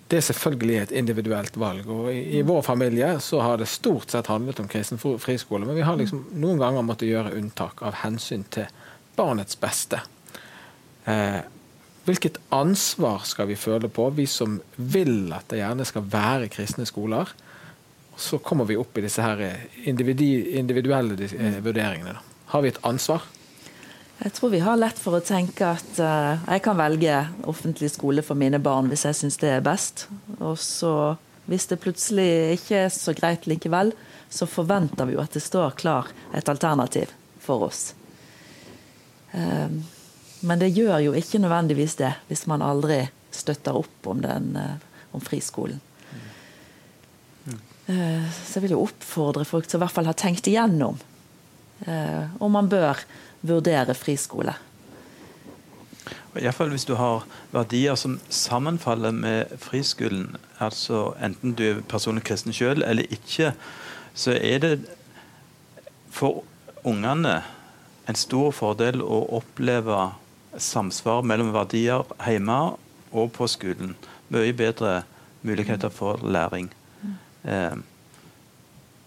det selvfølgelig er et individuelt valg. Og i, i, vår familie så har det stort sett handlet om kristen friskole, men vi har liksom noen ganger måttet gjøre unntak av hensyn til barnets beste. Eh, Hvilket ansvar skal vi føle på, vi som vil at det gjerne skal være kristne skoler? Så kommer vi opp i disse her individuelle eh, vurderingene. Har vi et ansvar? Jeg tror vi har lett for å tenke at uh, jeg kan velge offentlig skole for mine barn hvis jeg syns det er best. Og så, hvis det plutselig ikke er så greit likevel, så forventer vi jo at det står klar et alternativ for oss. Um, men det gjør jo ikke nødvendigvis det hvis man aldri støtter opp om, den, eh, om friskolen. Mm. Så jeg vil jo oppfordre folk til i hvert fall ha tenkt igjennom eh, om man bør vurdere friskole. Iallfall hvis du har verdier som sammenfaller med friskolen, altså enten du er personlig kristen sjøl eller ikke, så er det for ungene en stor fordel å oppleve samsvar mellom verdier hjemme og på skolen. Mye bedre muligheter for læring. Eh,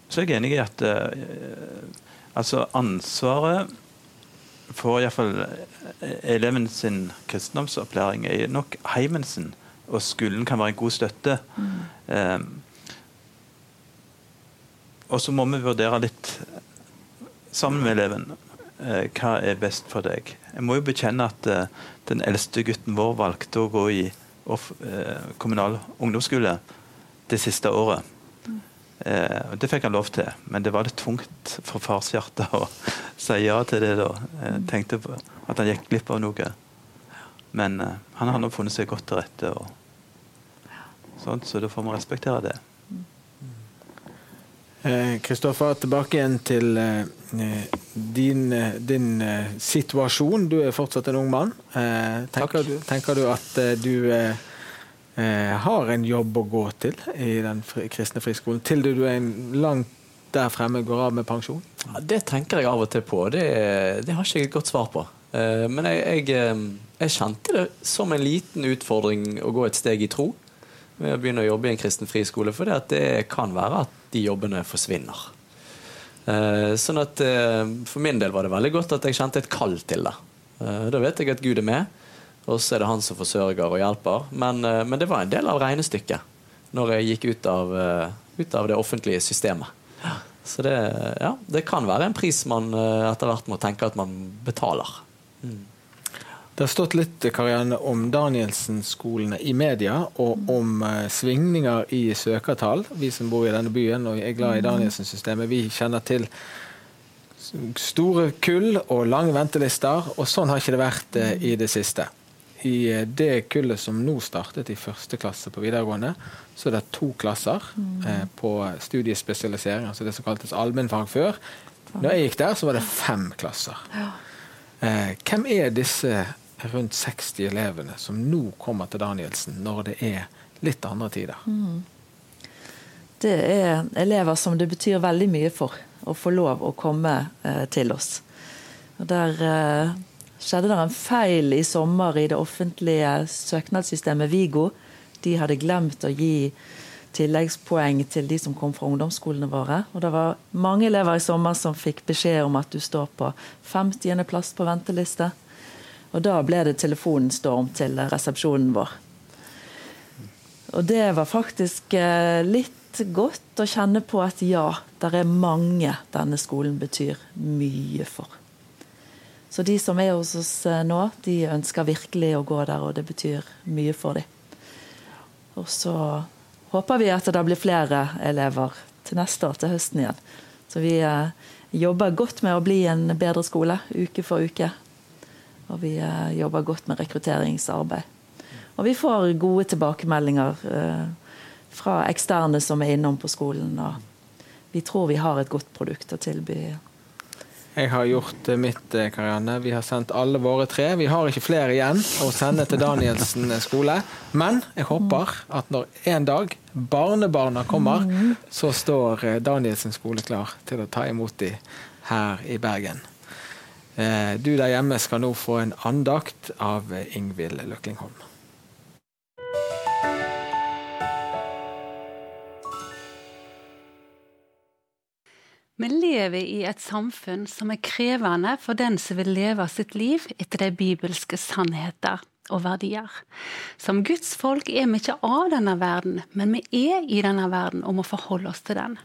så er jeg enig i at eh, altså ansvaret for iallfall eleven sin kristendomsopplæring, er nok heimen sin. Og skolen kan være en god støtte. Mm. Eh, og så må vi vurdere litt sammen med eleven eh, hva er best for deg. Jeg må jo bekjenne at eh, den eldste gutten vår valgte å gå i eh, kommunal ungdomsskole det siste året. Eh, det fikk han lov til, men det var litt tungt for fars hjerte å si ja til det. da. Jeg tenkte at han gikk glipp av noe. Men eh, han har nå funnet seg godt til rette, og sånt, så da får vi respektere det. Kristoffer, eh, tilbake igjen til eh, din, eh, din eh, situasjon. Du er fortsatt en ung mann. tenker, du, tenker, du, at du Eh, har en jobb å gå til i den kristne friskolen, til du er langt der fremme går av med pensjon? Ja, det tenker jeg av og til på. Det, det har ikke jeg et godt svar på. Eh, men jeg, jeg, jeg, kjente det som en liten utfordring å gå et steg i tro med å begynne å jobbe i en kristen friskole, for det kan være at de jobbene forsvinner. Sånn at For min del var det veldig godt at jeg kjente et kall til det. Da vet jeg at Gud er med. Og så er det han som forsørger og hjelper. Men, eh, men, det var en del av regnestykket når jeg gikk ut av, eh, ut av det offentlige systemet. Så det, ja, det, kan være en pris man eh, etter hvert må tenke at man betaler. Mm. Det har stått litt Karianne, om Danielsen-skolene i media, og om uh, svingninger i søkertall. Vi som bor i denne byen og er glad i mm. Danielsen-systemet, vi kjenner til store kull og lange ventelister. Og sånn har ikke det vært uh, i det siste i eh, det kullet som nå startet i første klasse på videregående, så er det to klasser mm. eh, på studiespesialisering, altså det som kaltes allmennfag før. Når jeg gikk der, så var det fem klasser. Eh, hvem er disse rundt 60 elevene som nå kommer til Danielsen, når det er litt andre tider? Mm. Det er elever som det betyr veldig mye for å få lov å komme eh, til oss. Og der eh, skjedde det en feil i sommer i det offentlige søknadssystemet Vigo. De hadde glemt å gi tilleggspoeng til de som kom fra ungdomsskolene våre. Og det var mange elever i sommer som fikk beskjed om at du står på 50. plass på venteliste. Og da ble det telefonstorm til resepsjonen vår. Og det var faktisk eh, litt godt å kjenne på at ja, det er mange denne skolen betyr mye for. Så de som er hos oss eh, nå, de ønsker virkelig å gå der, og det betyr mye for dem. Og så håper vi at det blir flere elever til neste år, til høsten igjen. Så vi eh, jobber godt med å bli en bedre skole uke for uke. Og vi eh, jobber godt med rekrutteringsarbeid. Og vi får gode tilbakemeldinger fra eksterne som er innom på skolen. Og vi tror vi har et godt produkt å tilby jeg har gjort mitt, eh, Karianne. Vi har sendt alle våre tre. Vi har ikke flere igjen å sende til Danielsen skole. Men jeg håper at når en dag barnebarna kommer, så står eh, Danielsen skole klar til å ta imot dem her i Bergen. Eh, du der hjemme skal nå få en andakt av Ingvild Løklingholm. Vi lever i et samfunn som er krevende for den som vil leve sitt liv etter de bibelske sannheter og verdier. Som Guds folk er vi ikke av denne verden, men vi er i denne verden og må forholde oss til den.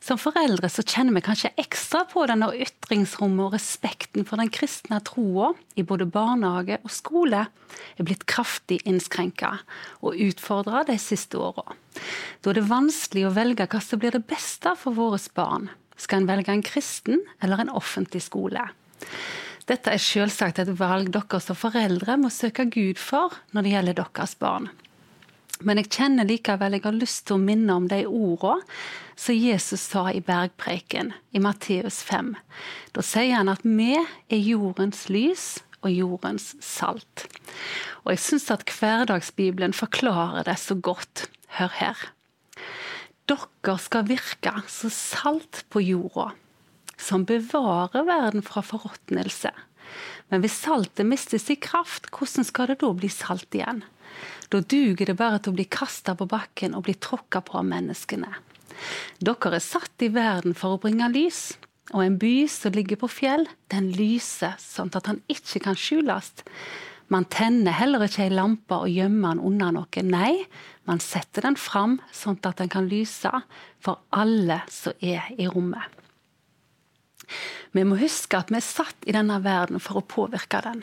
Som foreldre så kjenner vi kanskje ekstra på denne ytringsrommet og respekten for den kristne troa i både barnehage og skole er blitt kraftig innskrenka og utfordra de siste åra. Da er det vanskelig å velge hva som blir det beste for våre barn. Skal en velge en kristen eller en offentlig skole? Dette er selvsagt et valg dere som foreldre må søke Gud for når det gjelder deres barn. Men jeg kjenner likevel jeg har lyst til å minne om de ordene som Jesus sa i bergpreken i Matteus 5. Da sier han at vi er jordens lys og jordens salt. Og jeg syns at hverdagsbibelen forklarer det så godt. Hør her. Dere skal virke som salt på jorda, som bevarer verden fra forråtnelse. Men hvis saltet mister sin kraft, hvordan skal det da bli salt igjen? Da duger det bare til å bli kasta på bakken og bli tråkka på av menneskene. Dere er satt i verden for å bringe lys. Og en by som ligger på fjell, den lyser sånn at han ikke kan skjules. Man tenner heller ikke ei lampe og gjemmer den under noe. Nei, man setter den fram sånn at den kan lyse for alle som er i rommet. Vi må huske at vi er satt i denne verden for å påvirke den.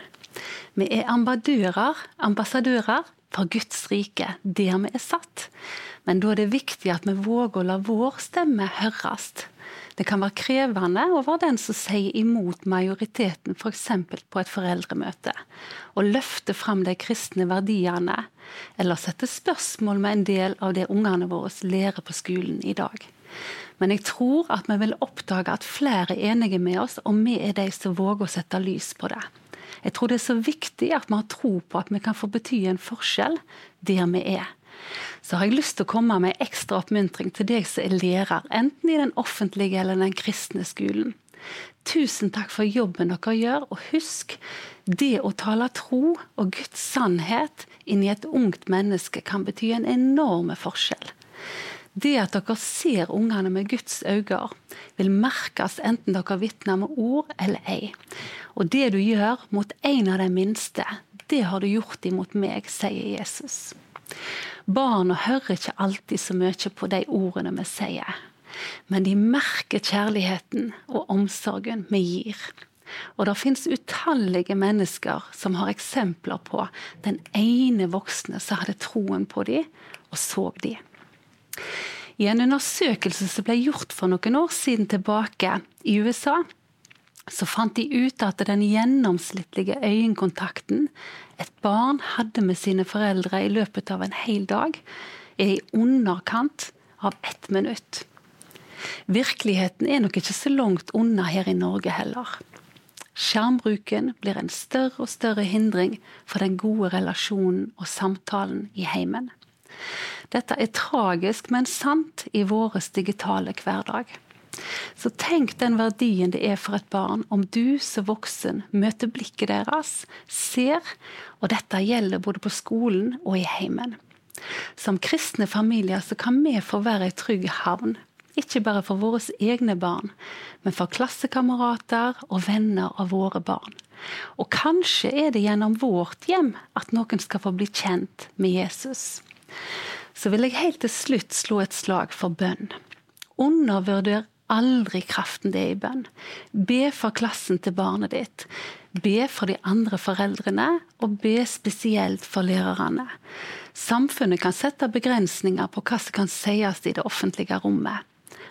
Vi er ambassadører, ambassadører for Guds rike, der vi er satt. Men da er det viktig at vi våger å la vår stemme høres. Det kan være krevende å være den som sier imot majoriteten, f.eks. på et foreldremøte. Å løfte fram de kristne verdiene, eller sette spørsmål med en del av det ungene våre lærer på skolen i dag. Men jeg tror at vi vil oppdage at flere er enige med oss, og vi er de som våger å sette lys på det. Jeg tror det er så viktig at vi har tro på at vi kan få bety en forskjell der vi er så har jeg lyst til å komme med ekstra oppmuntring til deg som er lærer, enten i den offentlige eller den kristne skolen. Tusen takk for jobben dere gjør, og husk, det å tale tro og Guds sannhet inn i et ungt menneske kan bety en enorm forskjell. Det at dere ser ungene med Guds øyne, vil merkes enten dere vitner med ord eller ei. Og det du gjør mot en av de minste, det har du gjort imot meg, sier Jesus. Barna hører ikke alltid så mye på de ordene vi sier, men de merker kjærligheten og omsorgen vi gir. Og det finnes utallige mennesker som har eksempler på den ene voksne som hadde troen på dem og så dem. I en undersøkelse som ble gjort for noen år siden tilbake i USA, så fant de ut at den gjennomsnittlige øyekontakten et barn hadde med sine foreldre i løpet av en hel dag, er i underkant av ett minutt. Virkeligheten er nok ikke så langt unna her i Norge heller. Skjermbruken blir en større og større hindring for den gode relasjonen og samtalen i heimen. Dette er tragisk, men sant i vår digitale hverdag. Så tenk den verdien det er for et barn om du som voksen møter blikket deres, ser, og dette gjelder både på skolen og i heimen. Som kristne familier så kan vi få være ei trygg havn. Ikke bare for våre egne barn, men for klassekamerater og venner av våre barn. Og kanskje er det gjennom vårt hjem at noen skal få bli kjent med Jesus. Så vil jeg helt til slutt slå et slag for bønn. Undervurder aldri kraften det er i bønn. Be for klassen til barnet ditt. Be for de andre foreldrene, og be spesielt for lærerne. Samfunnet kan sette begrensninger på hva som kan sies i det offentlige rommet,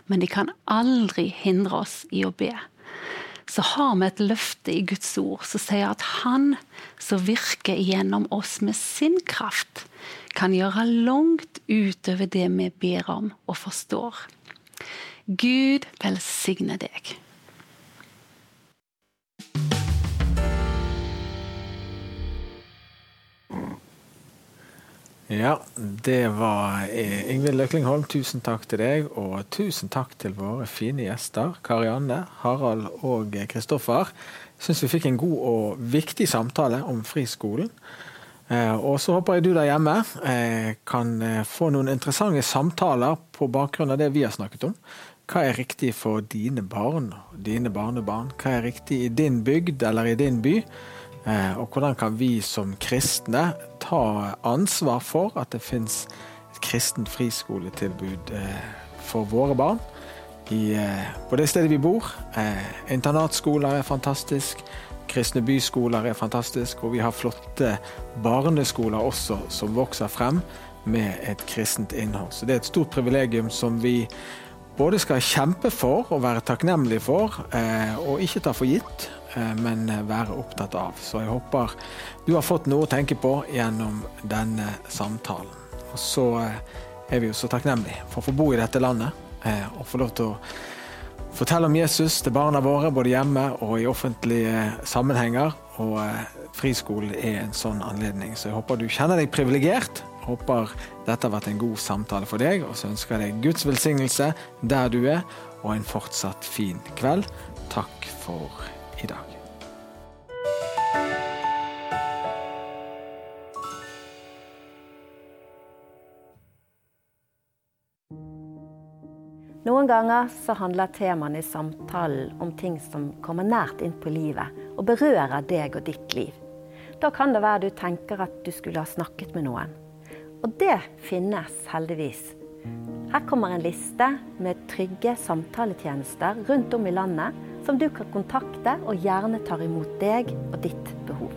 men de kan aldri hindre oss i å be. Så har vi et løfte i Guds ord som sier at Han som virker gjennom oss med sin kraft, kan gjøre langt utover det vi ber om og forstår. Gud velsigne deg. Ja, det var eh, Ingvild Løklingholm. Tusen takk til deg, og tusen takk til våre fine gjester. Karianne, Harald og Kristoffer. Syns vi fikk en god og viktig samtale om friskolen. Eh, og så håper jeg du der hjemme eh, kan få noen interessante samtaler på bakgrunn av det vi har snakket om. Hva er riktig for dine barn og dine barnebarn? Hva er riktig i din bygd eller i din by? Eh, og hvordan kan vi som kristne ta ansvar for at det finnes et kristent friskoletilbud eh, for våre barn? I, eh, på det stedet vi bor. Internatskoler er fantastisk. Kristne byskoler er fantastisk. Og vi har flotte barneskoler også som vokser frem med et kristent innhold. Så det er et stort privilegium som vi både skal kjempe for og være takknemlige for, eh, og ikke ta for gitt, eh, men være opptatt av. Så jeg håper du har fått noe å tenke på gjennom denne samtalen. Og så eh, er vi jo så takknemlige for å få bo i dette landet og få lov til å fortelle om Jesus til barna våre, både hjemme og i offentlige sammenhenger. Og friskolen er en sånn anledning, så jeg håper du kjenner deg privilegert Håper dette har vært en god samtale for deg, og så ønsker jeg deg Guds velsignelse der du er, og en fortsatt fin kveld. Takk for i dag. Noen ganger så handler temaene i samtalen om ting som kommer nært inn på livet, og berører deg og ditt liv. Da kan det være du tenker at du skulle ha snakket med noen. Og det finnes heldigvis. Her kommer en liste med trygge samtaletjenester rundt om i landet som du kan kontakte og gjerne tar imot deg og ditt behov.